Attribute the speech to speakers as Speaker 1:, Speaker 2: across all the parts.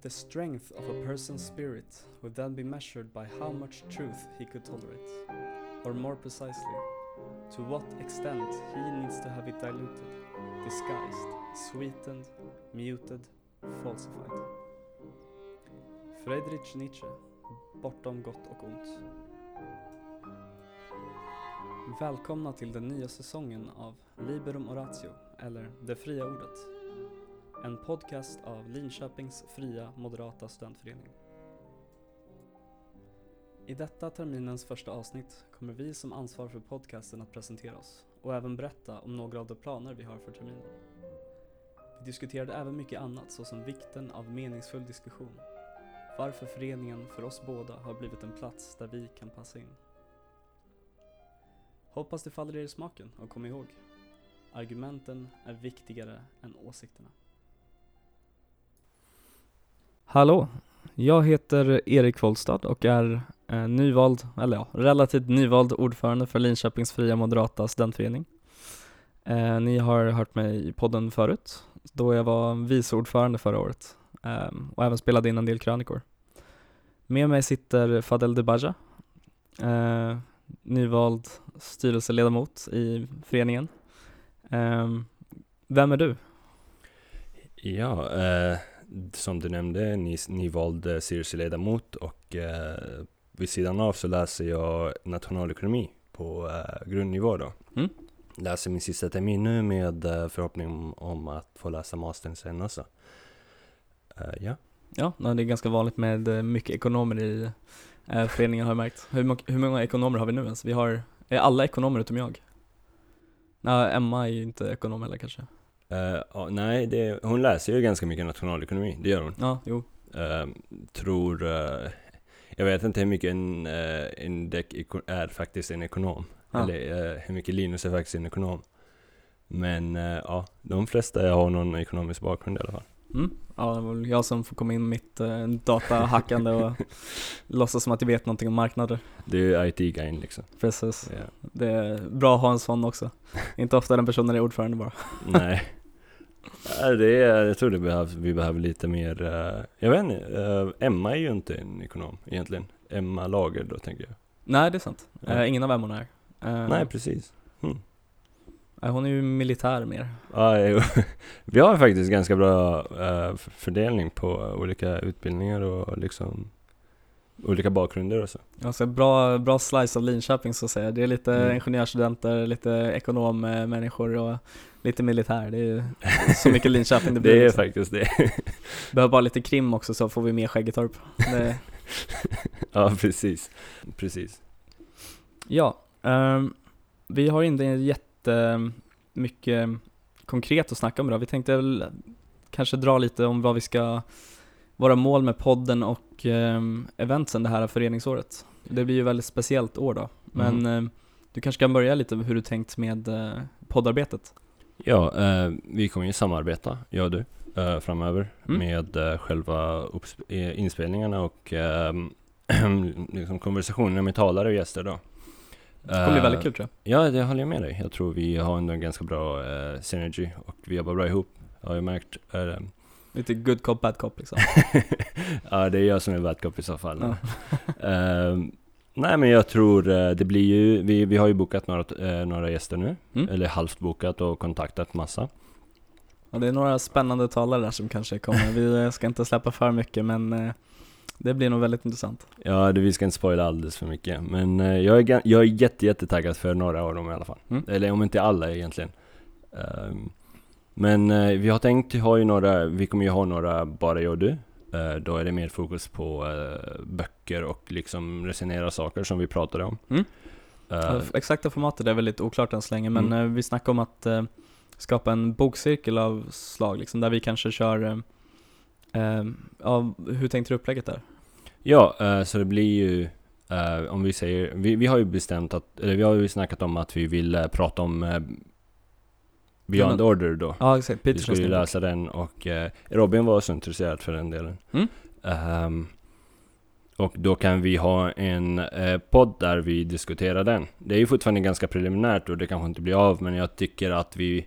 Speaker 1: The strength of a person's spirit would then be measured by how much truth he could tolerate. Or more precisely, to what extent he needs to have it diluted, disguised, sweetened, muted, falsified. Friedrich Nietzsche, Bortom gott och ont. Välkomna till den nya säsongen av Liberum Oratio, eller Det fria ordet. En podcast av Linköpings fria moderata studentförening. I detta terminens första avsnitt kommer vi som ansvarar för podcasten att presentera oss och även berätta om några av de planer vi har för terminen. Vi diskuterade även mycket annat såsom vikten av meningsfull diskussion, varför föreningen för oss båda har blivit en plats där vi kan passa in. Hoppas det faller er i smaken och kom ihåg, argumenten är viktigare än åsikterna. Hallå, jag heter Erik Wollstad och är eh, nyvald, eller ja, relativt nyvald ordförande för Linköpings fria moderata studentförening. Eh, ni har hört mig i podden förut, då jag var vice ordförande förra året eh, och även spelade in en del krönikor. Med mig sitter Fadel Debaja, eh, nyvald styrelseledamot i föreningen. Eh, vem är du?
Speaker 2: Ja, eh, som du nämnde, ni, ni valde styrelseledamot och eh, vid sidan av så läser jag nationalekonomi på eh, grundnivå då.
Speaker 1: Mm.
Speaker 2: Läser min sista termin nu med eh, förhoppning om, om att få läsa mastern sen också. Eh, ja.
Speaker 1: Ja, det är ganska vanligt med eh, mycket ekonomer i eh, föreningen har jag märkt. Hur, hur många ekonomer har vi nu ens? Vi har, är alla ekonomer utom jag? Nej, Emma är ju inte ekonom heller kanske.
Speaker 2: Eh, ja, nej, det, hon läser ju ganska mycket nationalekonomi, det gör hon.
Speaker 1: Ja, jo.
Speaker 2: Eh, tror, eh, jag vet inte hur mycket en, uh, en däck är faktiskt en ekonom.
Speaker 1: Ja.
Speaker 2: Eller eh, hur mycket Linus är faktiskt en ekonom. Men eh, ja, de flesta har någon ekonomisk bakgrund i alla fall.
Speaker 1: Mm. Ja, det var väl jag som får komma in med mitt eh, datahackande och låtsas som att jag vet någonting om marknader.
Speaker 2: Det är ju IT-guiden liksom.
Speaker 1: Precis.
Speaker 2: Ja.
Speaker 1: Det är bra att ha en sån också. Inte ofta den personen är ordförande bara.
Speaker 2: Nej. Ja, det är, jag tror det behövs, vi behöver lite mer, eh, jag vet inte, eh, Emma är ju inte en ekonom egentligen. Emma Lager då tänker jag.
Speaker 1: Nej, det är sant.
Speaker 2: Ja.
Speaker 1: Eh, ingen av Emmorna är.
Speaker 2: Nej, precis. Mm.
Speaker 1: eh, hon är ju militär mer.
Speaker 2: Ja, vi har faktiskt ganska bra fördelning på olika utbildningar och liksom olika bakgrunder och så.
Speaker 1: Alltså bra, bra slice av Linköping så att säga. Det är lite
Speaker 2: Mm.
Speaker 1: ingenjörsstudenter, lite ekonommänniskor och lite militär. Det är så mycket Linköping det blir.
Speaker 2: Det är
Speaker 1: liksom.
Speaker 2: faktiskt det.
Speaker 1: Behöver bara lite krim också så får vi med Skäggetorp. Det,
Speaker 2: ja, precis. Precis.
Speaker 1: ja, ehm, vi har inte jättemycket konkret att snacka om idag. Vi tänkte väl kanske dra lite om vad vi ska, våra mål med podden och um, eventsen det här föreningsåret. Det blir ju väldigt speciellt år då, men
Speaker 2: Mhm.
Speaker 1: ehm, du kanske kan börja lite med hur du tänkt med eh, poddarbetet?
Speaker 2: Ja, eh, vi kommer ju samarbeta, jag och du, eh, framöver
Speaker 1: Mm.
Speaker 2: med eh, själva eh, inspelningarna och eh, liksom konversationerna med talare och gäster då.
Speaker 1: Det kommer bli
Speaker 2: Eh,
Speaker 1: väldigt kul tror jag.
Speaker 2: Ja, det håller jag med dig. Jag tror vi har ändå en ganska bra eh, synergy och vi jobbar bra ihop. Har jag märkt.
Speaker 1: Lite good cop, bad cop liksom.
Speaker 2: ja, det är jag som är bad cop i så fall. Ehm, nej, men jag tror eh, det blir ju, vi, vi har ju bokat några, eh, några gäster nu.
Speaker 1: Mm.
Speaker 2: Eller halvt bokat och kontaktat massa.
Speaker 1: Ja, det är några spännande talare där som kanske kommer. Vi eh, ska inte släppa för mycket men det blir nog väldigt intressant.
Speaker 2: Ja, det, vi ska inte spoila alldeles för mycket. Men eh, jag är, jag är jätte, jättetaggad för några av dem i alla fall.
Speaker 1: Mm.
Speaker 2: Eller om inte alla egentligen. Ehm, men eh, vi har tänkt ha ju några, vi kommer ju ha några bara jag och du. Eh, då är det mer fokus på eh, böcker och liksom resonera saker som vi pratade om.
Speaker 1: Mm. Ja, Exakta formatet är väldigt oklart än så länge men
Speaker 2: Mm.
Speaker 1: vi snackar om att skapa en bokcirkel av slag liksom, där vi kanske kör eh, ja, hur tänkte du upplägget där?
Speaker 2: Ja, eh, så det blir ju eh, om vi säger, vi, vi har ju bestämt att, eller vi har ju snackat om att vi vill prata om Beyond
Speaker 1: men-
Speaker 2: Order då.
Speaker 1: Ja exakt,
Speaker 2: Vi
Speaker 1: Petersons
Speaker 2: skulle ju läsa den och eh, Robin var så intresserad för den delen.
Speaker 1: Mm.
Speaker 2: Ehm, och då kan vi ha en eh, podd där vi diskuterar den. Det är ju fortfarande ganska preliminärt och det kanske inte blir av, men jag tycker att vi,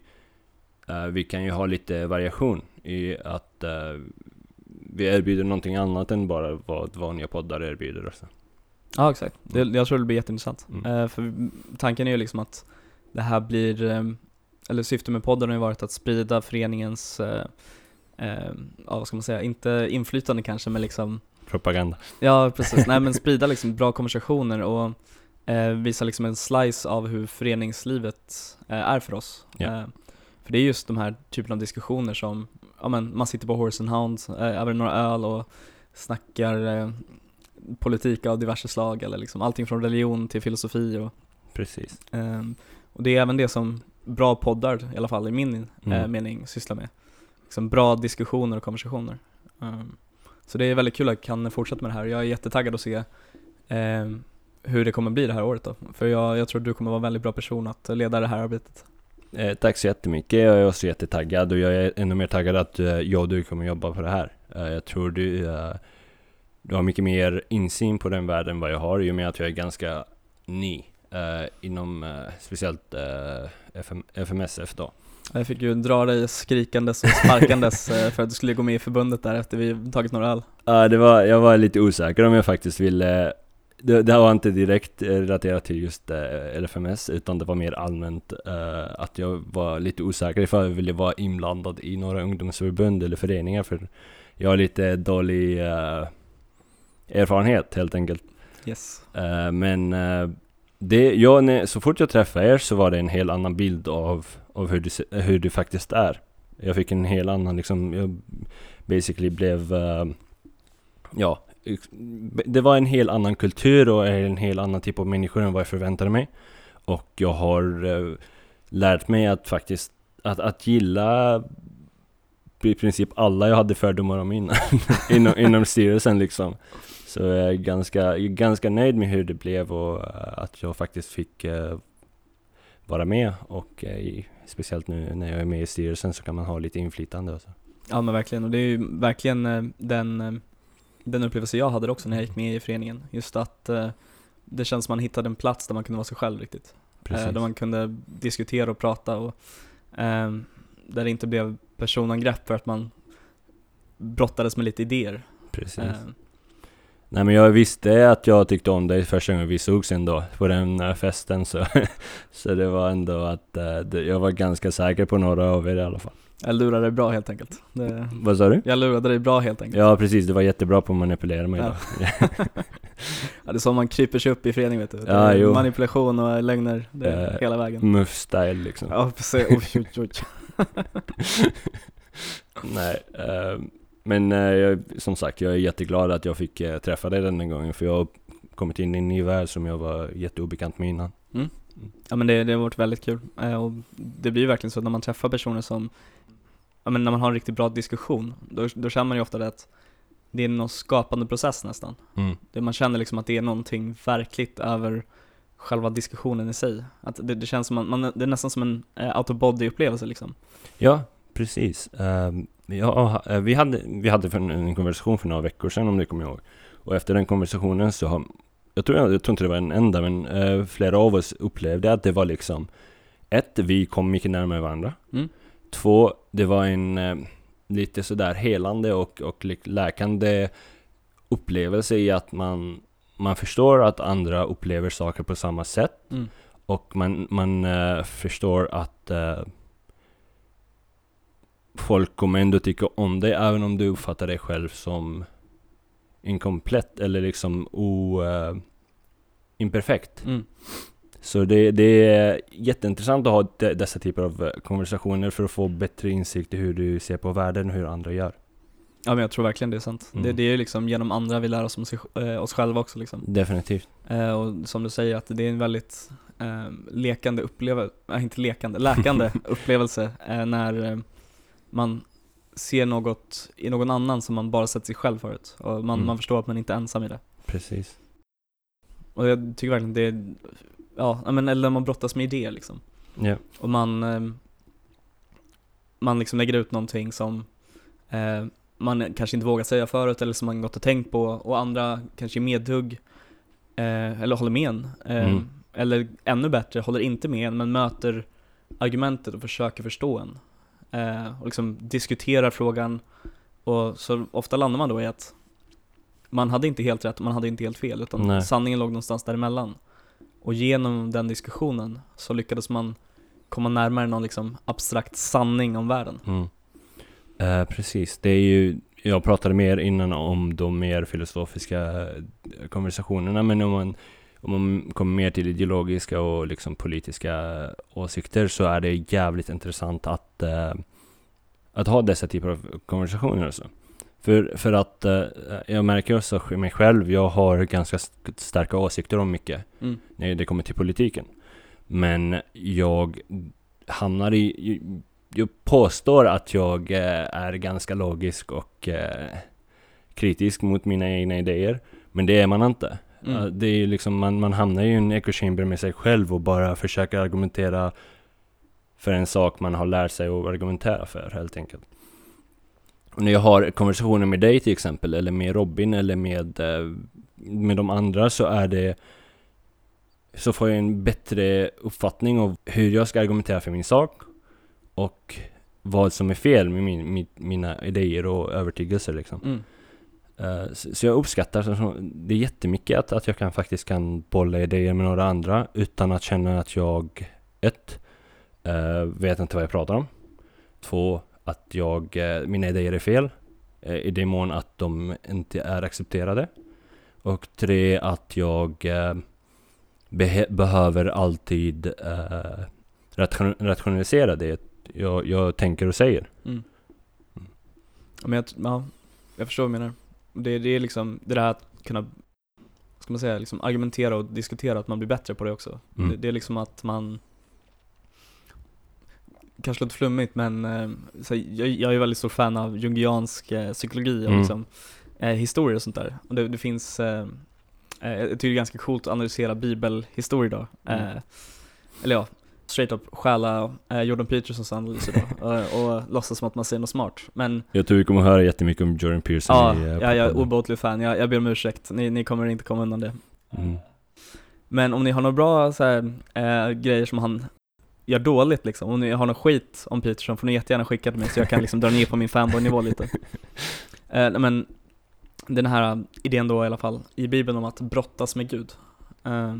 Speaker 2: eh, vi kan ju ha lite variation i att eh, vi erbjuder någonting annat än bara vad vanliga poddar erbjuder. Också.
Speaker 1: Ja exakt, det, jag tror det blir jätteintressant.
Speaker 2: Mm.
Speaker 1: Eh, för tanken är ju liksom att det här blir, eh, eller syftet med podden har ju varit att sprida föreningens, eh, eh, ja vad ska man säga, inte inflytande kanske men liksom
Speaker 2: Propaganda.
Speaker 1: Ja precis, nej men sprida liksom bra konversationer och eh, visa liksom en slice av hur föreningslivet eh, är för oss. Eh, för det är just de här typen av diskussioner som, ja men man sitter på Horse and Hound eh, över några öl och snackar eh, politik av diverse slag eller liksom allting från religion till filosofi och,
Speaker 2: Precis.
Speaker 1: ehm, och det är även det som bra poddar, i alla fall i min eh,
Speaker 2: Mm.
Speaker 1: mening, sysslar med. Liksom bra diskussioner och konversationer. Ehm, så det är väldigt kul att jag kan fortsätta med det här. Jag är jättetaggad att se ehm, hur det kommer bli det här året då. För jag, jag tror du kommer vara en väldigt bra person att leda det här arbetet.
Speaker 2: Eh, tack så jättemycket. Jag är också jättetaggad och jag är ännu mer taggad att eh, jag och du kommer jobba på det här. Eh, jag tror du, eh, du har mycket mer insyn på den världen än vad jag har i och med att jag är ganska ny eh, inom eh, speciellt eh, FM, FMSF då.
Speaker 1: Jag fick ju dra dig skrikandes och sparkandes eh, för att du skulle gå med i förbundet där efter vi tagit några öl.
Speaker 2: Ja, det var, jag var lite osäker om jag faktiskt ville det, det här var inte direkt relaterat till just eh, LFMS utan det var mer allmänt eh, att jag var lite osäker ifall jag ville vara inblandad i några ungdomsförbund eller föreningar för jag har lite dålig eh, erfarenhet helt enkelt.
Speaker 1: Yes.
Speaker 2: Eh, men det, ja, nej, så fort jag träffade er så var det en helt annan bild av, av hur, du, hur du faktiskt är. Jag fick en helt annan, liksom, jag basically blev, uh, ja, det var en helt annan kultur och en helt annan typ av människor än vad jag förväntade mig. Och jag har uh, lärt mig att faktiskt, att, att gilla i princip alla jag hade fördomar om innan, inom, inom styrelsen liksom. Så jag är ganska, ganska nöjd med hur det blev och eh, att jag faktiskt fick eh, vara med och eh, speciellt nu när jag är med i styrelsen så kan man ha lite inflytande och så.
Speaker 1: Ja men verkligen, och det är ju verkligen den, den upplevelse jag hade också när jag gick med i föreningen. Just att det känns som man hittade en plats där man kunde vara sig själv riktigt. Eh, där man kunde diskutera och prata och eh, där det inte blev personangrepp för att man brottades med lite idéer.
Speaker 2: Precis. Nej men jag visste att jag tyckte om dig första gången vi sågs ändå på den festen så, så det var ändå att det, jag var ganska säker på några av er i alla fall.
Speaker 1: jag lurade dig bra helt enkelt. Det,
Speaker 2: Vad sa du?
Speaker 1: jag lurade dig bra helt enkelt.
Speaker 2: Ja precis, du var jättebra på att manipulera mig
Speaker 1: Ja.
Speaker 2: då.
Speaker 1: Ja, det är så man kryper sig upp i förening vet du.
Speaker 2: Ja, jo.
Speaker 1: manipulation och lögner, det är
Speaker 2: Eh,
Speaker 1: hela vägen.
Speaker 2: Muff-style liksom.
Speaker 1: Ja precis, oj, oj, oj.
Speaker 2: Nej, eh, men eh, jag, som sagt, jag är jätteglad att jag fick eh, träffa dig den gången för jag har kommit in i en ny värld som jag var jätteobekant med innan.
Speaker 1: Ja men det, det har varit väldigt kul. Eh, och det blir ju verkligen så när man träffar personer som, ja men när man har en riktigt bra diskussion, då, då känner man ju ofta det att det är någon skapande process nästan.
Speaker 2: Mm.
Speaker 1: Det man känner liksom att det är någonting verkligt över själva diskussionen i sig. Att det, det känns som man, man, det är nästan som en eh, out of body upplevelse liksom.
Speaker 2: Ja, precis. Ehm, ja, eh, vi hade, vi hade en, en konversation för några veckor sedan om du kommer ihåg. Och efter den konversationen så har, jag tror, jag, tror inte det var en enda, men eh, flera av oss upplevde att det var liksom ett, vi kom mycket närmare varandra.
Speaker 1: Mm.
Speaker 2: Två, det var en eh, lite sådär helande och, och läkande upplevelse i att man, man förstår att andra upplever saker på samma sätt
Speaker 1: Mm.
Speaker 2: och man, man eh, förstår att folk kommer ändå tycka om dig även om du uppfattar dig själv som inkomplett eller liksom o, eh, imperfekt.
Speaker 1: Mm.
Speaker 2: Så det, det är jätteintressant att ha de, dessa typer av eh, konversationer för att få bättre insikt i hur du ser på världen och hur andra gör.
Speaker 1: Ja men jag tror verkligen det är sant.
Speaker 2: Mm.
Speaker 1: Det, det är ju liksom genom andra vi lär oss om sig, eh, oss själva också liksom.
Speaker 2: Definitivt.
Speaker 1: Eh, och som du säger att det är en väldigt eh, lekande upplevelse, nej inte lekande, läkande upplevelse eh, när man ser något i någon annan som man bara sett sig själv förut. Och man,
Speaker 2: Mm.
Speaker 1: man förstår att man inte är ensam i det.
Speaker 2: Precis.
Speaker 1: Och jag tycker verkligen det är, ja, men eller man brottas med idéer liksom.
Speaker 2: Ja.
Speaker 1: Och man, eh, man liksom lägger ut någonting som eh, man kanske inte vågat säga förut eller som man gått och tänkt på och andra kanske är medhugg eh, eller håller med en. Eh,
Speaker 2: Mm.
Speaker 1: Eller ännu bättre, håller inte med en men möter argumentet och försöker förstå en. Eh, och liksom diskuterar frågan Och så ofta landar man då i att man hade inte helt rätt, man hade inte helt fel, utan
Speaker 2: Nej.
Speaker 1: sanningen låg någonstans däremellan. Och genom den diskussionen så lyckades man komma närmare någon liksom abstrakt sanning om världen.
Speaker 2: Mm. Eh, precis, det är ju, jag pratade mer innan om de mer filosofiska eh, konversationerna, men om man, om man kommer mer till ideologiska och liksom politiska åsikter så är det jävligt intressant att, eh, att ha dessa typer av konversationer också. För, för att eh, jag märker också mig själv, jag har ganska st- starka åsikter om mycket
Speaker 1: Mm.
Speaker 2: när det kommer till politiken. Men jag hamnar i... Jag påstår att jag eh, är ganska logisk och eh, kritisk mot mina egna idéer. Men det är man inte.
Speaker 1: Mm.
Speaker 2: Eh, Det är ju liksom, man, man hamnar i en echo chamber med sig själv och bara försöker argumentera för en sak man har lärt sig att argumentera för helt enkelt. Och när jag har konversationer med dig till exempel, eller med Robin eller med, eh, med de andra så är det så får jag en bättre uppfattning av hur jag ska argumentera för min sak och vad som är fel med min, min, mina idéer och övertygelser liksom.
Speaker 1: Mm.
Speaker 2: Eh, så, jag uppskattar det jättemycket att, att jag kan faktiskt kan bolla idéer med några andra utan att känna att jag ett, eh, vet inte vad jag pratar om. Två, att jag, eh, mina idéer är fel. I det mån att de inte är accepterade. Och tre, att jag behe- behöver alltid ration- rationalisera det jag, jag tänker och säger.
Speaker 1: Mm. Ja, Men jag, ja, jag förstår vad du menar. Det, det är liksom det där att kunna, ska man säga, liksom argumentera och diskutera, att man blir bättre på det också.
Speaker 2: Mm.
Speaker 1: Det, det är liksom att man, kanske låter flummigt men eh, så jag, jag är väldigt stor fan av jungiansk eh, psykologi och
Speaker 2: Mm.
Speaker 1: liksom, eh, historia och sånt där. Och det, det finns, eh, eh, jag tycker det är ganska coolt att analysera bibelhistoria då.
Speaker 2: Mm.
Speaker 1: Eller ja, straight up stjäla eh, Jordan Petersons analyser då och, och låtsas som att man säger något smart. Men
Speaker 2: Jag tror vi kommer höra jättemycket om Jordan Pearson
Speaker 1: ja,
Speaker 2: i, eh,
Speaker 1: ja, jag är obotlig fan, jag, jag ber om ursäkt, ni, ni kommer inte komma undan det.
Speaker 2: Mm.
Speaker 1: Men om ni har några bra så här, eh, grejer som han gör dåligt liksom, om ni har något skit om Peterson får ni jättegärna skicka till mig så jag kan liksom dra ner på min fanboy-nivå lite. Eh, men den här idén då i alla fall, i bibeln om att brottas med Gud. Eh,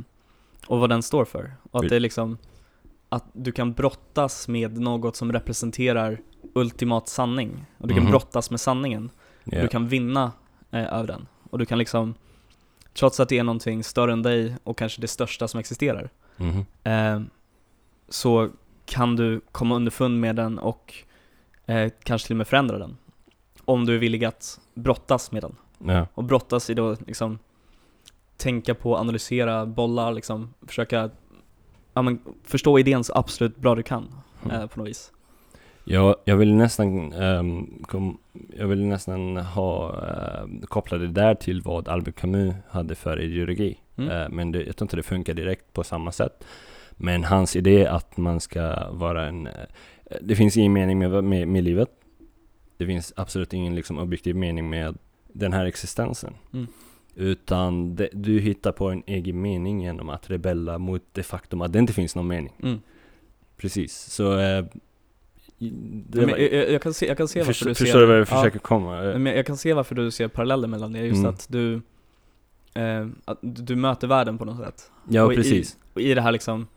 Speaker 1: och vad den står för. Och att det är liksom, att du kan brottas med något som representerar ultimat sanning. Och du kan
Speaker 2: Mhm.
Speaker 1: brottas med sanningen.
Speaker 2: Ja.
Speaker 1: Du kan vinna eh, över den. Och du kan liksom, trots att det är någonting större än dig och kanske det största som existerar,
Speaker 2: Mhm.
Speaker 1: eh, så kan du komma underfund med den och eh, kanske till och med förändra den. Om du är villig att brottas med den.
Speaker 2: Ja.
Speaker 1: Och brottas i då liksom tänka på, analysera, bolla, liksom försöka ja, men, förstå idén så absolut bra du kan
Speaker 2: Mm.
Speaker 1: eh, på något vis.
Speaker 2: Jag, jag vill nästan ehm, kom, Jag vill nästan ha uh, koppla det där till vad Albert Camus hade för ideologi.
Speaker 1: Mm.
Speaker 2: Eh, men det, jag tror inte det funkar direkt på samma sätt. Men hans idé att man ska vara en... eh, det finns ingen mening med, med, med livet. Det finns absolut ingen liksom, objektiv mening med den här existensen.
Speaker 1: Mm.
Speaker 2: Utan det, du hittar på en egen mening genom att rebella mot det faktum att det inte finns någon mening.
Speaker 1: Mm.
Speaker 2: Precis, så... eh, det
Speaker 1: Men jag, jag, kan se, jag kan se varför
Speaker 2: Förstår,
Speaker 1: du ser
Speaker 2: förstår du vad jag
Speaker 1: ja.
Speaker 2: försöker komma?
Speaker 1: Men jag kan se varför du ser paralleller mellan det, just
Speaker 2: Mm.
Speaker 1: att du eh, att du möter världen på något sätt.
Speaker 2: Ja,
Speaker 1: och
Speaker 2: precis.
Speaker 1: I, och i det här liksom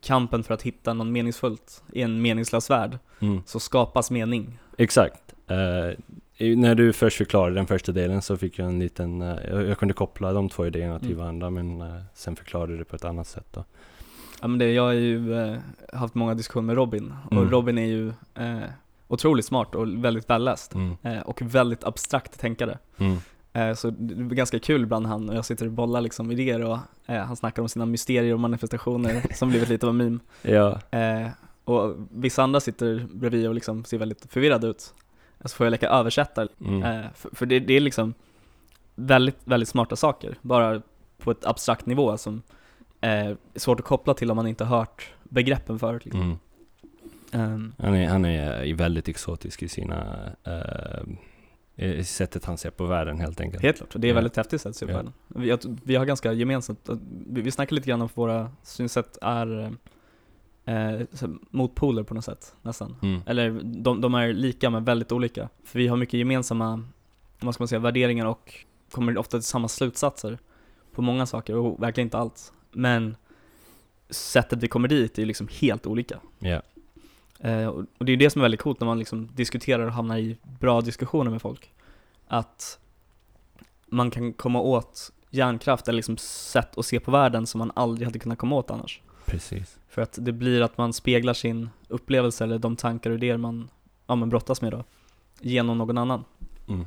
Speaker 1: kampen för att hitta något meningsfullt i en meningslös värld,
Speaker 2: Mm.
Speaker 1: så skapas mening.
Speaker 2: Exakt. Eh, när du först förklarade den första delen så fick jag en liten... eh, jag, kunde koppla de två idéerna till
Speaker 1: Mm.
Speaker 2: varandra men eh, sen förklarade du det på ett annat sätt då.
Speaker 1: Ja men det, jag har ju eh, haft många diskussioner med Robin, och
Speaker 2: Mm.
Speaker 1: Robin är ju eh, otroligt smart och väldigt välläst.
Speaker 2: Mm.
Speaker 1: Eh, och väldigt abstrakt tänkare.
Speaker 2: Mm.
Speaker 1: Eh, så det är ganska kul ibland han och jag sitter och bollar liksom idéer och han snackar om sina mysterier och manifestationer som blivit lite av en meme.
Speaker 2: Ja,
Speaker 1: och vissa andra sitter bredvid och liksom ser väldigt förvirrade ut. Så får jag leka översättare.
Speaker 2: mm.
Speaker 1: Eh, för för det, det är liksom väldigt, väldigt smarta saker, bara på ett abstrakt nivå som eh, är svårt att koppla till om man inte har hört begreppen förut. Liksom.
Speaker 2: Mm.
Speaker 1: Ehm,
Speaker 2: Han, är, han är väldigt exotisk i sina... eh, i sättet han ser på världen helt enkelt.
Speaker 1: helt klart, det är
Speaker 2: Ja.
Speaker 1: väldigt häftigt sätt att se på
Speaker 2: Ja.
Speaker 1: världen. Vi, vi har ganska gemensamt, vi, vi snackar lite grann om våra synsätt är, eh, motpoler på något sätt nästan.
Speaker 2: Mm.
Speaker 1: Eller de, de är lika men väldigt olika. För vi har mycket gemensamma, vad ska man säga, värderingar och kommer ofta till samma slutsatser på många saker och verkligen inte allt. Men sättet vi kommer dit är liksom helt olika.
Speaker 2: Ja.
Speaker 1: Eh, och och det är det som är väldigt coolt när man liksom diskuterar och hamnar i bra diskussioner med folk. Att man kan komma åt hjärnkraft eller liksom sätt att se på världen som man aldrig hade kunnat komma åt annars.
Speaker 2: Precis.
Speaker 1: För att det blir att man speglar sin upplevelse eller de tankar och idéer man, ja, men brottas med då, genom någon annan.
Speaker 2: Mm.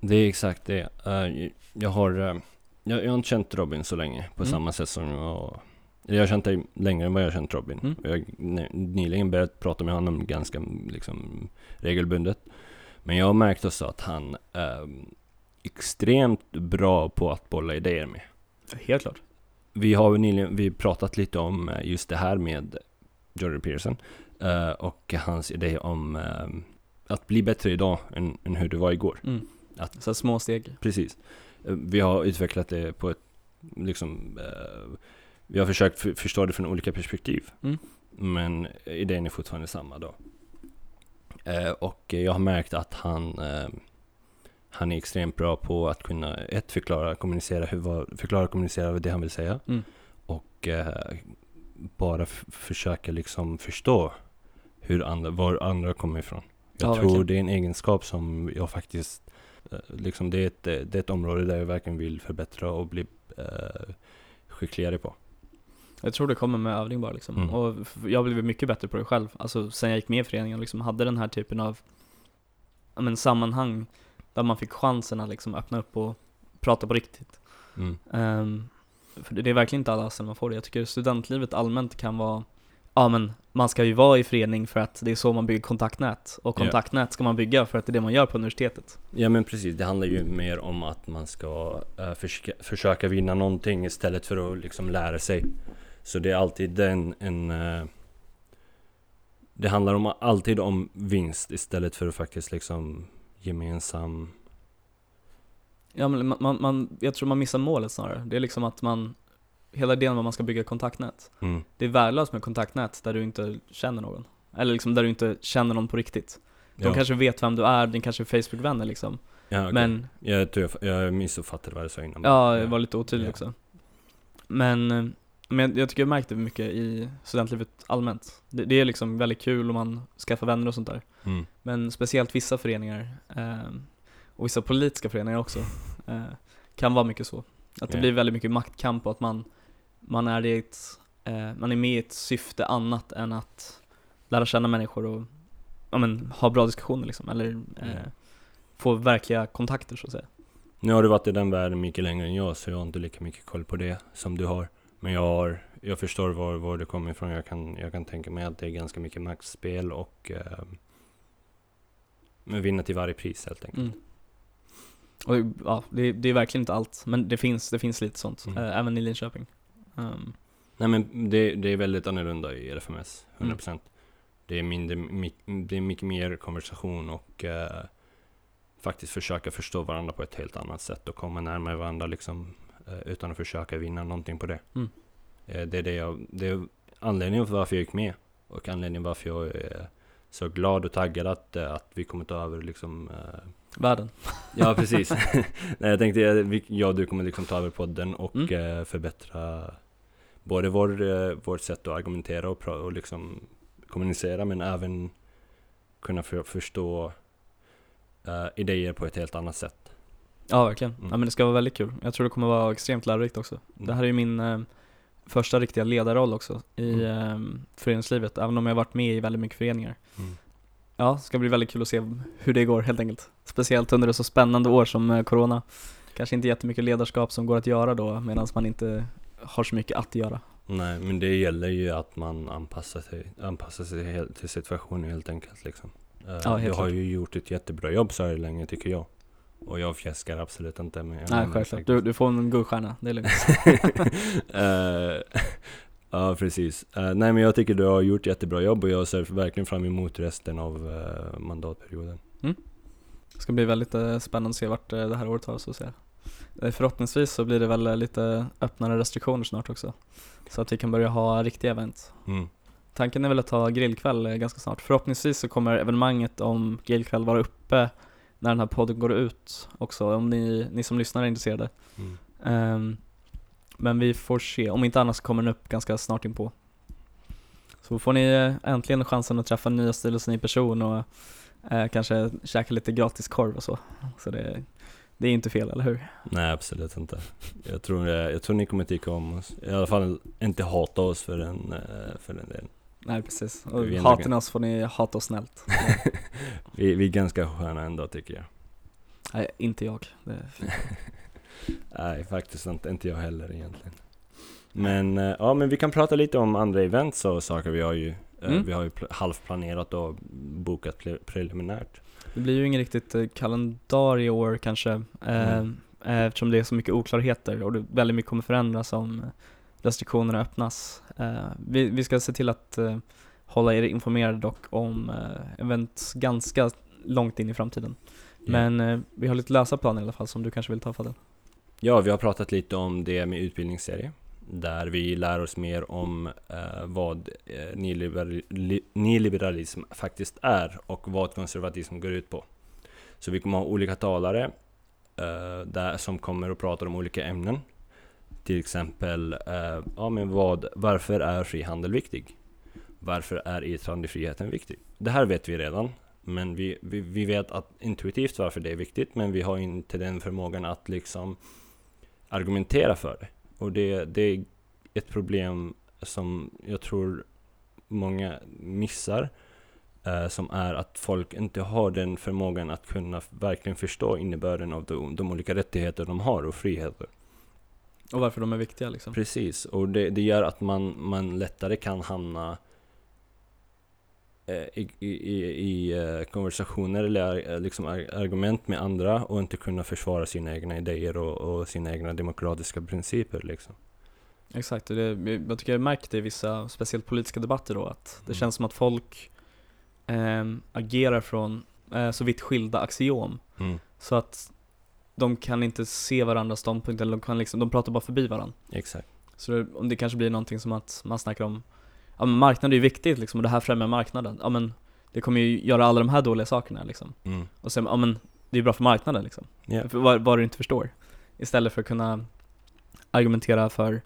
Speaker 2: Det är exakt det. Eh, jag har eh, jag, jag har inte känt Robin så länge på
Speaker 1: Mm.
Speaker 2: samma sätt som jag jag har känt dig längre än vad jag har känt Robin.
Speaker 1: Mm.
Speaker 2: Jag har ny- nyligen börjat prata med honom ganska liksom, regelbundet. Men jag har märkt också att han är extremt bra på att bolla idéer med.
Speaker 1: Helt klart.
Speaker 2: Vi har nyligen vi pratat lite om eh, just det här med Jordan Peterson eh, och hans idé om eh, att bli bättre idag än, än hur du var igår.
Speaker 1: Mm.
Speaker 2: Att-
Speaker 1: Så små steg.
Speaker 2: Precis. Vi har utvecklat det på ett, liksom, vi har försökt för, förstå det från olika perspektiv.
Speaker 1: Mm.
Speaker 2: Men idén är fortfarande samma då. Och jag har märkt att han, han är extremt bra på att kunna, ett, förklara, kommunicera, hur, förklara och kommunicera det han vill säga.
Speaker 1: Mm.
Speaker 2: Och eh, bara försöka liksom förstå hur andra, var andra kommer ifrån. Jag
Speaker 1: Ja,
Speaker 2: tror
Speaker 1: verkligen.
Speaker 2: det är en egenskap som jag faktiskt Eh, Liksom det, är ett, det är ett område där jag verkligen vill förbättra och bli eh, skickligare på.
Speaker 1: Jag tror det kommer med övning bara liksom.
Speaker 2: Mm.
Speaker 1: Och jag blivit mycket bättre på det själv. Alltså sen jag gick med i föreningen och liksom hade den här typen av men, sammanhang där man fick chansen att liksom öppna upp och prata på riktigt.
Speaker 2: Mm.
Speaker 1: Ehm, för det är verkligen inte alla ställen man får det. Jag tycker studentlivet allmänt kan vara Ja men man ska ju vara i förening för att det är så man bygger kontaktnät och kontaktnät ska man bygga för att det är det man gör på universitetet.
Speaker 2: Ja men precis, det handlar ju mer om att man ska eh, försöka, försöka vinna någonting istället för att liksom lära sig. Så det är alltid en, en eh, Det handlar om, alltid om vinst istället för att faktiskt liksom gemensam
Speaker 1: Ja men man, man, jag tror man missar målet snarare. Det är liksom att man Hela idén om att man ska bygga kontaktnät
Speaker 2: mm.
Speaker 1: Det är värdelöst med kontaktnät där du inte känner någon. Eller liksom där du inte känner någon på riktigt. De
Speaker 2: ja.
Speaker 1: kanske vet vem du är, din kanske är Facebook-vänner liksom.
Speaker 2: ja, okej.
Speaker 1: Men,
Speaker 2: jag, tror jag, jag missuppfattade vad du sa innan
Speaker 1: ja, det var lite otydligt
Speaker 2: Ja.
Speaker 1: också. Men, eh, men jag tycker jag märkte mycket i studentlivet allmänt. Det, det är liksom väldigt kul om man skaffar vänner och sånt där.
Speaker 2: mm.
Speaker 1: Men speciellt vissa föreningar, eh, och vissa politiska föreningar också, eh, kan vara mycket så. Att det blir väldigt mycket maktkamp och att man, man, är i ett, eh, man är med i ett syfte annat än att lära känna människor och ja, men, ha bra diskussioner liksom, eller eh,
Speaker 2: Ja.
Speaker 1: få verkliga kontakter så att säga.
Speaker 2: Nu har du varit i den världen mycket längre än jag så jag har inte lika mycket koll på det som du har. Men jag, har, jag förstår var, var det kommer ifrån. Jag kan, jag kan tänka mig att det är ganska mycket maktspel och eh, vinna till varje pris helt enkelt.
Speaker 1: Mm. Och ja, det, det är verkligen inte allt, men det finns, det finns lite sånt,
Speaker 2: Mm.
Speaker 1: eh, även i Linköping. Um,
Speaker 2: Nej men det, det är väldigt annorlunda i RFMS,
Speaker 1: Mm.
Speaker 2: 100%. Det, är mindre, mi, det är mycket mer konversation och eh, faktiskt försöka förstå varandra på ett helt annat sätt och komma närmare varandra liksom, utan att försöka vinna någonting på det.
Speaker 1: Mm.
Speaker 2: Eh, det, är det, jag, det är anledningen till varför jag gick med och anledningen varför jag är så glad och taggad att, eh, att vi kommer ta över liksom eh,
Speaker 1: världen.
Speaker 2: Ja precis. Nej, jag tänkte att jag och du kommer liksom ta över podden och
Speaker 1: Mm.
Speaker 2: eh, förbättra både vår, eh, vårt sätt att argumentera och, och liksom kommunicera men även kunna för, förstå eh, idéer på ett helt annat sätt.
Speaker 1: Ja verkligen,
Speaker 2: Mm.
Speaker 1: ja men det ska vara väldigt kul. Jag tror det kommer vara extremt lärorikt också. Det här är ju min eh, första riktiga ledarroll också i
Speaker 2: Mm.
Speaker 1: eh, föreningslivet, även om jag har varit med i väldigt mycket föreningar.
Speaker 2: Mm.
Speaker 1: Ja, det ska bli väldigt kul att se hur det går helt enkelt. Speciellt under ett så spännande år som eh, Corona. Kanske inte jättemycket ledarskap som går att göra då, medan man inte har så mycket att göra.
Speaker 2: Nej, men det gäller ju att man anpassar sig, anpassar sig till situationen helt enkelt. Liksom. Eh,
Speaker 1: helt
Speaker 2: du har
Speaker 1: klart.
Speaker 2: ju gjort ett jättebra jobb så här länge tycker jag. Och jag fjäskar absolut inte. Men jag
Speaker 1: Nej, självklart. Du, du får en guldstjärna, det är lugnt.
Speaker 2: Eh, ja, precis. Eh, nej, men jag tycker du har gjort jättebra jobb och jag ser verkligen fram emot resten av eh, mandatperioden.
Speaker 1: Det ska bli väldigt spännande att se vart det här året tar oss och se. Förhoppningsvis så blir det väl lite öppnare restriktioner snart också. Så att vi kan börja ha riktiga event.
Speaker 2: Mm.
Speaker 1: Tanken är väl att ha grillkväll ganska snart. Förhoppningsvis så kommer evenemanget om grillkväll vara uppe när den här podden går ut också, om ni, ni som lyssnar är intresserade.
Speaker 2: Mm.
Speaker 1: Ehm, men vi får se, om inte annat så kommer den upp ganska snart inpå. Så får ni eh, äntligen chansen att träffa nya Stilos ny person och eh, kanske käka lite gratis korv och så. Så det, det är inte fel, eller hur?
Speaker 2: Nej absolut inte. Jag tror, jag, jag tror ni kommer tycka om oss. I alla fall inte hata oss för den, eh, för den delen.
Speaker 1: Nej precis, och
Speaker 2: Vi
Speaker 1: hatar ni oss får ni hata oss snällt.
Speaker 2: vi, vi är ganska sköna ändå tycker jag.
Speaker 1: Nej, inte jag.
Speaker 2: Nej faktiskt inte, inte jag heller egentligen. Men eh, ja men vi kan prata lite om andra events och saker vi har ju. eh,
Speaker 1: Mm.
Speaker 2: Vi har ju pl- halvplanerat och bokat pre- preliminärt.
Speaker 1: Det blir ju ingen riktigt eh, kalendar i år kanske,
Speaker 2: Mm.
Speaker 1: eh, eftersom det är så mycket oklarheter och det, väldigt mycket kommer förändras om restriktionerna öppnas. Eh, vi, vi ska se till att eh, hålla er informerade dock om eh, event ganska långt in i framtiden. Men eh, vi har lite lösa planer i alla fall som du kanske vill ta Fadel.
Speaker 2: Ja, vi har pratat lite om det med utbildningsserie. Där vi lär oss mer om eh, vad eh, nyliberal- li- nyliberalism faktiskt är och vad konservatism går ut på. Så vi kommer ha olika talare eh, där, som kommer och pratar om olika ämnen. Till exempel, eh, ja, men vad, varför är frihandel viktig? Varför är yttrandefriheten viktig? Det här vet vi redan, men vi, vi, vi vet att intuitivt varför det är viktigt, men vi har inte den förmågan att liksom argumentera för det. Och det, det är ett problem som jag tror många missar. Eh, som är att folk inte har den förmågan att kunna verkligen förstå innebörden av de, de olika rättigheter de har och friheter.
Speaker 1: Och varför de är viktiga liksom.
Speaker 2: Precis, och det, det gör att man, man lättare kan hamna eh, i, i, i, i eh, konversationer eller eh, liksom ar- argument med andra och inte kunna försvara sina egna idéer och, och sina egna demokratiska principer liksom.
Speaker 1: Exakt, det, jag tycker jag märkt det i vissa, speciellt politiska debatter då, att det
Speaker 2: Mm.
Speaker 1: känns som att folk ehm, agerar från eh, så vitt skilda axiom.
Speaker 2: Mm,
Speaker 1: Så att de kan inte se varandras ståndpunkt, eller de, kan liksom, de pratar bara förbi varandra.
Speaker 2: exakt.
Speaker 1: Så det, om det kanske blir någonting som att man snackar om, ja men marknaden är ju viktigt liksom, och det här främjar marknaden. Ja men, det kommer ju göra alla de här dåliga sakerna liksom.
Speaker 2: Mm.
Speaker 1: Och sen, ja men, det är bra för marknaden liksom. För vad, vad du inte förstår. Istället för att kunna argumentera för,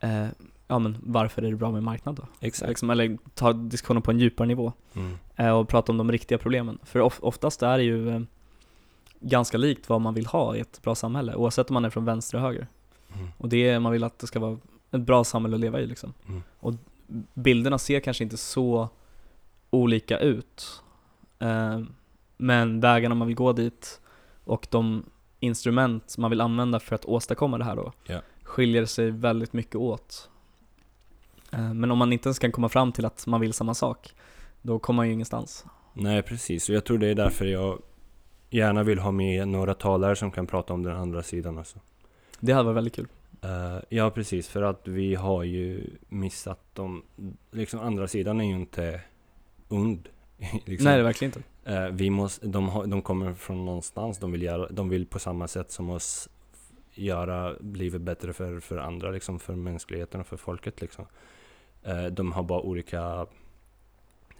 Speaker 1: eh, ja men varför är det bra med marknad då?
Speaker 2: Exakt.
Speaker 1: Liksom, eller ta diskussionen på en djupare nivå
Speaker 2: Mm.
Speaker 1: eh, och prata om de riktiga problemen. För of, oftast är det ju eh, ganska likt vad man vill ha i ett bra samhälle, oavsett om man är från vänster eller höger.
Speaker 2: Mm.
Speaker 1: Och det är, man vill att det ska vara ett bra samhälle att leva i liksom.
Speaker 2: Mm.
Speaker 1: Och bilderna ser kanske inte så olika ut. Eh, men vägarna man vill gå dit och de instrument man vill använda för att åstadkomma det här då
Speaker 2: Ja.
Speaker 1: skiljer sig väldigt mycket åt. Eh, men om man inte ens kan komma fram till att man vill samma sak, då kommer man ju ingenstans.
Speaker 2: Nej, precis. Och jag tror det är därför jag gärna vill ha med några talare som kan prata om den andra sidan också.
Speaker 1: Det hade varit väldigt kul.
Speaker 2: Eh, ja, precis. För att vi har ju missat de... Liksom andra sidan är ju inte ond. liksom.
Speaker 1: Nej, det är verkligen inte.
Speaker 2: Eh, vi måste, de, har, de kommer från någonstans. De vill, göra, de vill på samma sätt som oss göra livet bättre för, för andra, liksom, för mänskligheten och för folket. Liksom. Eh, de har bara olika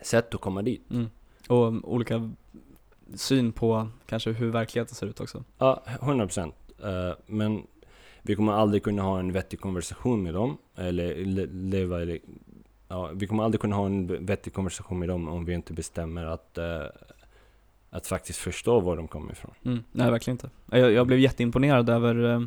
Speaker 2: sätt att komma dit.
Speaker 1: Mm. Och olika syn på kanske hur verkligheten ser ut också.
Speaker 2: Ja, 100 procent. men vi kommer aldrig kunna ha en vettig konversation med dem. Eller le- leva eller, ja, Vi kommer aldrig kunna ha en vettig konversation med dem om vi inte bestämmer att, eh, att faktiskt förstå var de kommer ifrån.
Speaker 1: Mm. Nej, verkligen inte. Jag, jag blev jätteimponerad över, eh,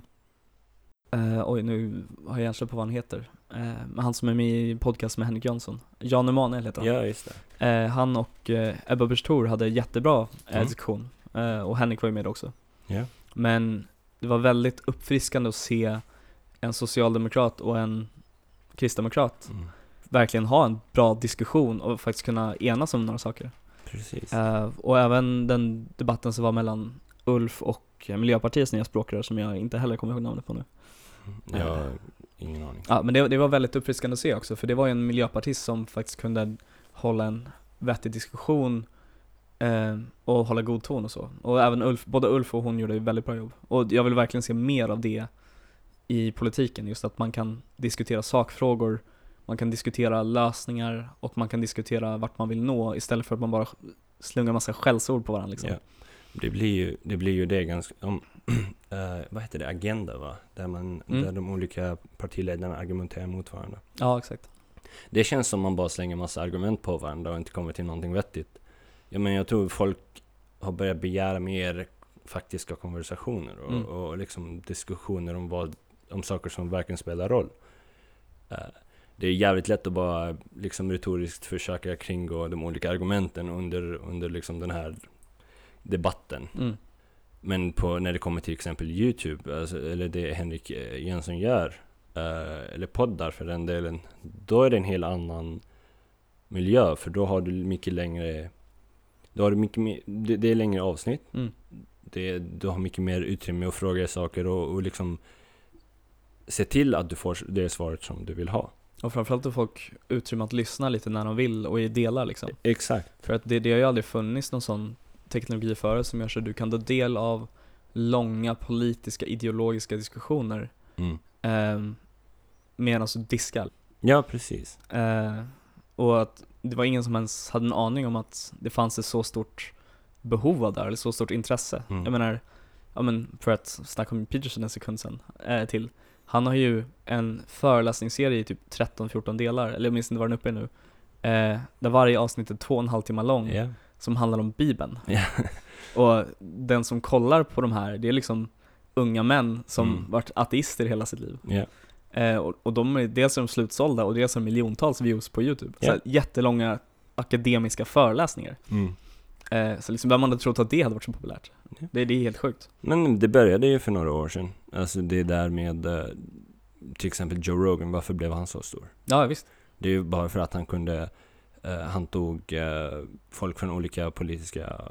Speaker 1: eh, oj nu har jag hjärnsläpp på vad han heter. Eh, han som är med i podcast med Henrik Jönsson. Jan Emanuel heter han.
Speaker 2: Ja, just det.
Speaker 1: Eh, han och eh, Ebba Busch Thor hade jättebra eh,
Speaker 2: Mm.
Speaker 1: diskussion. Eh, och Henrik var ju med också.
Speaker 2: Ja.
Speaker 1: Men det var väldigt uppfriskande att se en socialdemokrat och en kristdemokrat
Speaker 2: Mm.
Speaker 1: verkligen ha en bra diskussion och faktiskt kunna enas om några saker.
Speaker 2: Precis.
Speaker 1: Eh, och även den debatten som var mellan Ulf och eh, Miljöpartiets nya språkrör som jag inte heller kommer ihåg namnet på nu.
Speaker 2: Jag har ingen aning.
Speaker 1: Ja, men det, det var väldigt uppfriskande att se också, för det var ju en miljöpartist som faktiskt kunde hålla en vettig diskussion Eh, och hålla god ton och så. Och även Ulf, både Ulf och hon gjorde ett väldigt bra jobb. Och jag vill verkligen se mer av det i politiken, just att man kan diskutera sakfrågor, man kan diskutera lösningar och man kan diskutera vart man vill nå istället för att man bara slungar massa skällsord på varandra liksom.
Speaker 2: Ja. Det blir ju det, blir ju det ganska, om, eh, vad heter det, agenda va? Där, man,
Speaker 1: Mm.
Speaker 2: där de olika partiledarna argumenterar mot varandra.
Speaker 1: Ja, exakt.
Speaker 2: Det känns som man bara slänger massa argument på varandra och inte kommer till någonting vettigt. Ja, men jag tror folk har börjat begära mer faktiska konversationer och,
Speaker 1: Mm.
Speaker 2: och liksom diskussioner om, vad, om saker som verkligen spelar roll. Eh, det är jävligt lätt att bara liksom retoriskt försöka kringgå de olika argumenten under, under liksom den här debatten.
Speaker 1: Mm.
Speaker 2: Men på, när det kommer till exempel Youtube, alltså, eller det Henrik eh, Jönsson gör, eh, eller poddar för den delen, då är det en helt annan miljö, för då har du mycket längre, då har du mycket mer, det, det är längre avsnitt,
Speaker 1: Mm.
Speaker 2: det, du har mycket mer utrymme att fråga saker och, och liksom se till att du får det svaret som du vill ha.
Speaker 1: Och framförallt att folk utrymme att lyssna lite när de vill och i delar liksom.
Speaker 2: Exakt.
Speaker 1: För att det, det har ju aldrig funnits någon sån teknologi förut som gör så att du kan ta del av långa politiska ideologiska diskussioner
Speaker 2: Mm.
Speaker 1: eh, medan du diskar.
Speaker 2: Ja, precis.
Speaker 1: Eh, och att det var ingen som ens hade en aning om att det fanns ett så stort behov av det här, eller så stort intresse.
Speaker 2: Mm.
Speaker 1: Jag menar, ja men för att snacka om Peterson en sekund sen, eh, till. Han har ju en föreläsningsserie i typ 13-14 delar, eller åtminstone var den uppe i nu. Eh, där varje avsnitt är två och en halv timme lång,
Speaker 2: Ja.
Speaker 1: Som handlar om Bibeln.
Speaker 2: Ja.
Speaker 1: Och den som kollar på de här, det är liksom unga män som
Speaker 2: Mm.
Speaker 1: varit ateister hela sitt liv.
Speaker 2: Ja.
Speaker 1: Eh, och, och de är, dels är de slutsålda och dels är de miljontals views på YouTube.
Speaker 2: Ja.
Speaker 1: Så här, jättelånga akademiska föreläsningar.
Speaker 2: Mm.
Speaker 1: Eh, så liksom vem man hade trott att det hade varit så populärt?
Speaker 2: Ja.
Speaker 1: Det, det är helt sjukt.
Speaker 2: Men det började ju för några år sedan. Alltså det där med eh, till exempel Joe Rogan, varför blev han så stor?
Speaker 1: Ja, visst.
Speaker 2: Det är ju bara för att han kunde, han tog eh, folk från olika politiska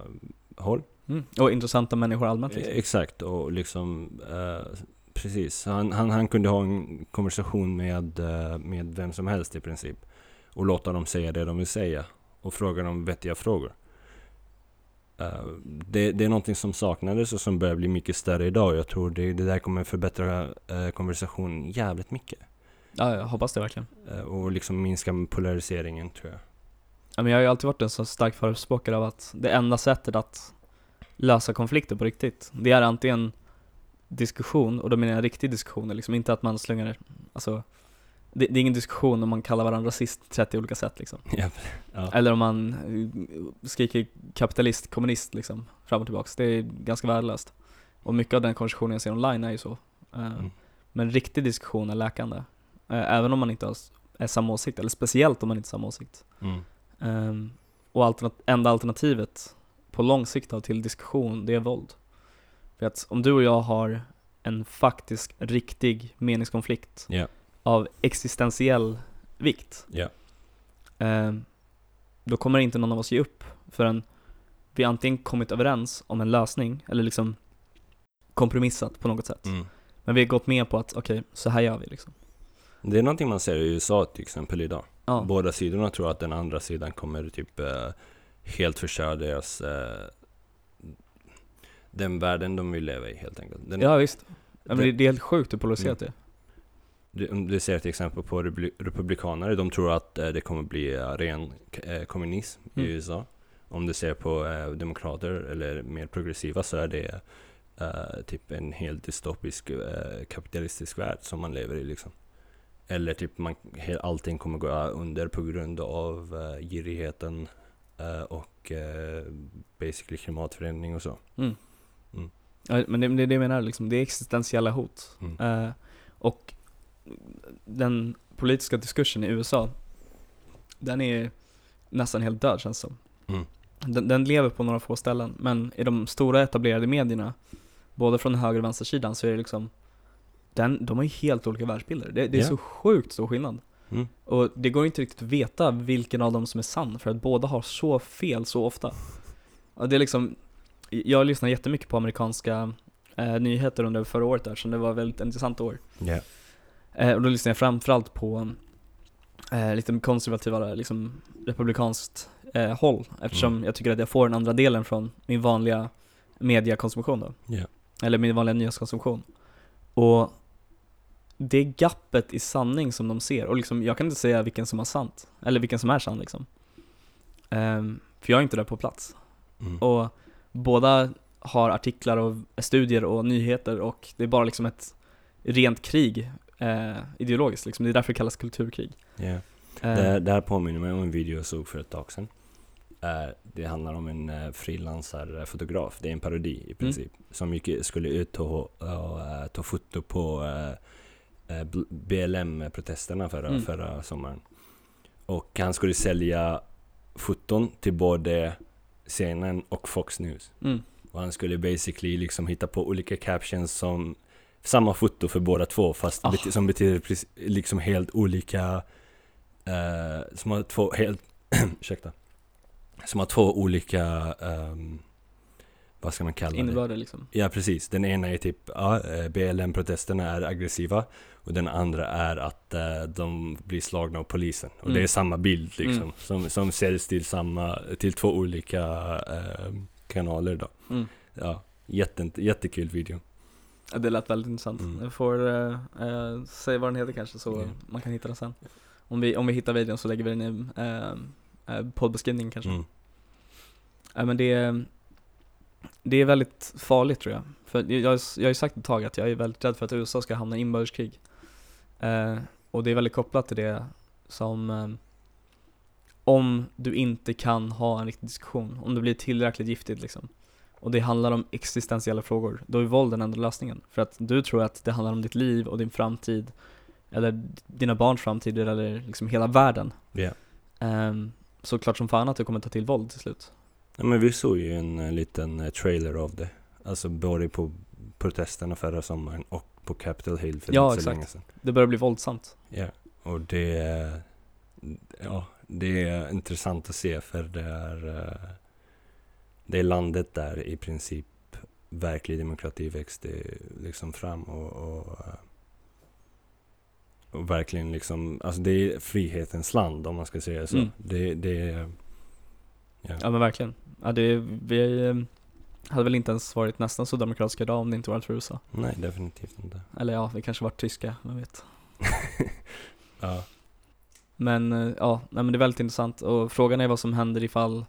Speaker 2: håll.
Speaker 1: Mm. Och intressanta människor allmänt liksom.
Speaker 2: Eh, Exakt, och liksom eh, precis. Han, han, han kunde ha en konversation med, eh, med vem som helst i princip. Och låta dem säga det de vill säga. Och fråga dem vettiga frågor. Eh, det, det är någonting som saknades och som börjar bli mycket större idag. Jag tror det, det där kommer förbättra uh, konversationen jävligt mycket.
Speaker 1: Ja, jag hoppas det verkligen.
Speaker 2: Eh, och liksom minska polariseringen tror jag.
Speaker 1: Ja, men jag har ju alltid varit en så stark förespråkare av att det enda sättet att lösa konflikter på riktigt, det är antingen diskussion, och då menar jag riktig diskussion, liksom inte att man slungar, alltså det, det är ingen diskussion om man kallar varandra rasist 30 olika sätt liksom.
Speaker 2: Ja. Ja.
Speaker 1: Eller om man skriker kapitalist, kommunist liksom, fram och tillbaks. Det är ganska värdelöst. Och mycket av den konversationen jag ser online är ju så. Eh,
Speaker 2: Mm.
Speaker 1: Men riktig diskussion är läkande. Eh, Även om man inte har, är samma åsikt, eller speciellt om man inte har samma åsikt.
Speaker 2: Mm.
Speaker 1: Ehm, och alternat- enda alternativet på lång sikt då, till diskussion, det är våld. För att om du och jag har en faktisk, riktig meningskonflikt
Speaker 2: Ja.
Speaker 1: av existentiell vikt,
Speaker 2: Ja.
Speaker 1: ehm, då kommer inte någon av oss ge upp förrän vi antingen kommit överens om en lösning, eller liksom kompromissat på något sätt.
Speaker 2: Mm.
Speaker 1: Men vi har gått med på att, okej, så här gör vi liksom.
Speaker 2: Det är någonting man ser i USA till exempel idag.
Speaker 1: Ja,
Speaker 2: Båda sidorna tror att den andra sidan kommer typ eh, helt förstöra deras eh, den världen de vill leva i helt enkelt. Den,
Speaker 1: ja visst. Ja, men
Speaker 2: det-
Speaker 1: det, är helt sjukt hur polariserat
Speaker 2: Mm.
Speaker 1: det är.
Speaker 2: du, om du ser till exempel på republi- republikanare, de tror att eh, det kommer bli eh, ren eh, kommunism i
Speaker 1: Mm.
Speaker 2: USA. Om du ser på eh, demokrater eller mer progressiva så är det typ en helt dystopisk kapitalistisk värld som man lever i liksom. Eller typ man, allting kommer gå under på grund av uh, girigheten eh, och uh, basically klimatförändring och så.
Speaker 1: Mm.
Speaker 2: Mm.
Speaker 1: Ja, men det, det är det jag menar, liksom, det är existentiella hot.
Speaker 2: Mm.
Speaker 1: Eh, och den politiska diskursen i USA, den är nästan helt död känns det som.
Speaker 2: Mm.
Speaker 1: Den, den lever på några få ställen, men i de stora etablerade medierna, både från höger och vänstersidan, så är det liksom den, de har ju helt olika världsbilder. Det, det är
Speaker 2: Ja.
Speaker 1: så sjukt stor skillnad.
Speaker 2: Mm.
Speaker 1: Och det går inte riktigt att veta vilken av dem som är sann, för att båda har så fel så ofta. Och det är liksom, jag lyssnar jättemycket på amerikanska eh, nyheter under förra året där, så det var ett väldigt intressant år.
Speaker 2: Ja.
Speaker 1: Eh, och då lyssnar jag framförallt på eh, lite konservativa, liksom republikanskt eh, håll eftersom
Speaker 2: Mm.
Speaker 1: jag tycker att jag får den andra delen från min vanliga mediakonsumtion då.
Speaker 2: Ja.
Speaker 1: Eller min vanliga nyhetskonsumtion. Och det gappet i sanning som de ser, och liksom, jag kan inte säga vilken som är sant, eller vilken som är sann liksom. Ehm, för jag är inte där på plats.
Speaker 2: Mm.
Speaker 1: Och båda har artiklar och studier och nyheter och det är bara liksom ett rent krig eh, ideologiskt liksom. Det är därför det kallas kulturkrig. Eh,
Speaker 2: Det, det här påminner mig om en video jag såg för ett tag sedan. Eh, det handlar om en uh, frilansarfotograf, det är en parodi
Speaker 1: Mm.
Speaker 2: i princip, som gick, skulle ut och, och eh, ta foto på eh, eh, BLM-protesterna förra,
Speaker 1: Mm.
Speaker 2: förra sommaren. Och han skulle sälja foton till både scenen och Fox News.
Speaker 1: mm,
Speaker 2: Och han skulle basically liksom hitta på olika captions som samma foto för båda två fast
Speaker 1: Ah.
Speaker 2: bety- som betyder liksom helt olika eh, som har två helt ursäkta som har två olika ehm, vad ska man kalla det?
Speaker 1: innebörder liksom.
Speaker 2: Ja precis, den ena är typ ja, eh, BLM-protesterna är aggressiva och den andra är att eh, de blir slagna av polisen. Och det
Speaker 1: Mm.
Speaker 2: är samma bild liksom,
Speaker 1: Mm.
Speaker 2: som, som säljs till samma, till två olika eh, kanaler då.
Speaker 1: Mm.
Speaker 2: Ja, jätte, jättekul video.
Speaker 1: Ja, det lät väldigt intressant.
Speaker 2: Mm.
Speaker 1: Jag får eh, eh, säga vad den heter kanske så
Speaker 2: Ja.
Speaker 1: man kan hitta den sen. Om vi, om vi hittar videon så lägger vi den i eh, eh, poddbeskrivningen kanske.
Speaker 2: Mm.
Speaker 1: Ja, men det, det är väldigt farligt tror jag. För jag, jag, jag har ju sagt ett tag att jag är väldigt rädd för att USA ska hamna i inbördeskrig. Eh, och det är väldigt kopplat till det som eh, om du inte kan ha en riktig diskussion, om det blir tillräckligt giftigt liksom. Och det handlar om existentiella frågor, då är våld den enda lösningen. För att du tror att det handlar om ditt liv och din framtid, eller dina barns framtid, eller liksom hela världen.
Speaker 2: Ja.
Speaker 1: Um, så klart som fan att du kommer ta till våld till slut.
Speaker 2: ja, men vi såg ju en eh, liten eh, trailer av det. Alltså både på protesterna förra sommaren och på Capitol Hill för
Speaker 1: Ja,
Speaker 2: inte så
Speaker 1: exakt.
Speaker 2: länge sedan.
Speaker 1: Det börjar bli våldsamt.
Speaker 2: Ja, och det är, ja, det är intressant att se för det är, eh, det är landet där i princip verklig demokrati växte liksom fram och, och, eh, och verkligen liksom, alltså det är frihetens land om man ska säga så.
Speaker 1: Mm.
Speaker 2: Det, det är, ja.
Speaker 1: Ja men verkligen. Ja, det, vi eh, hade väl inte ens varit nästan så demokratiska idag om det inte varit för USA.
Speaker 2: Nej, definitivt inte.
Speaker 1: Eller ja, vi kanske varit tyska, vem vet.
Speaker 2: Ja,
Speaker 1: Men eh, ja, nej, men det är väldigt intressant och frågan är vad som händer ifall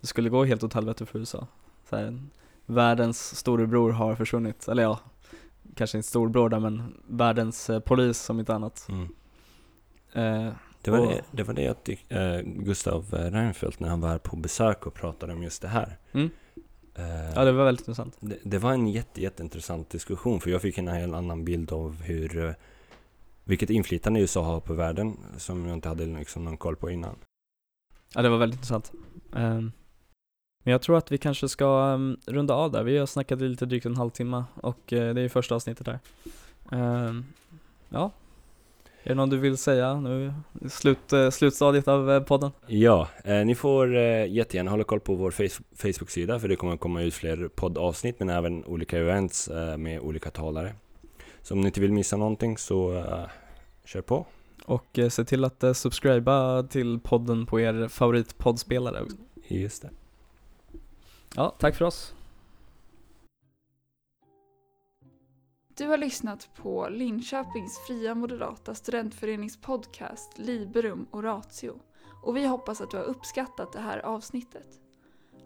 Speaker 1: det skulle gå helt åt helvete för USA. Så här, världens storebror har försvunnit, eller ja, kanske inte storebror där men världens eh, polis som inte annat.
Speaker 2: mm.
Speaker 1: Eh,
Speaker 2: Det var,
Speaker 1: Och-
Speaker 2: det, det var det jag tyckte, eh, Gustav eh, Reinfeldt när han var här på besök och pratade om just det här.
Speaker 1: Mm.
Speaker 2: Eh,
Speaker 1: ja det var väldigt intressant.
Speaker 2: Det, det var en jätte, jätteintressant diskussion för jag fick en helt annan bild av hur eh, vilket inflytande USA har på världen som jag inte hade liksom någon koll på innan.
Speaker 1: Ja det var väldigt intressant. Ehm, men jag tror att vi kanske ska ehm, runda av där. Vi har snackat lite drygt en halvtimme och eh, det är första avsnittet där. Ehm, ja, är det något du vill säga nu? Slut, eh, slutstadiet av eh, podden?
Speaker 2: Ja, eh, ni får eh, jättegärna hålla koll på vår face- Facebook-sida för det kommer komma ut fler poddavsnitt men även olika events eh, med olika talare. Så om ni inte vill missa någonting så eh, kör på.
Speaker 1: Och se till att subscriba till podden på er favoritpoddspelare.
Speaker 2: Just det.
Speaker 1: Ja, tack för oss.
Speaker 3: Du har lyssnat på Linköpings fria moderata studentförenings podcast Liberum Oratio och vi hoppas att du har uppskattat det här avsnittet.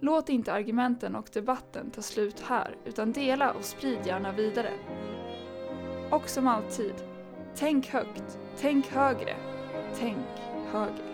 Speaker 3: Låt inte argumenten och debatten ta slut här utan dela och sprid gärna vidare. Och som alltid, tänk högt, tänk högre, tänk högre.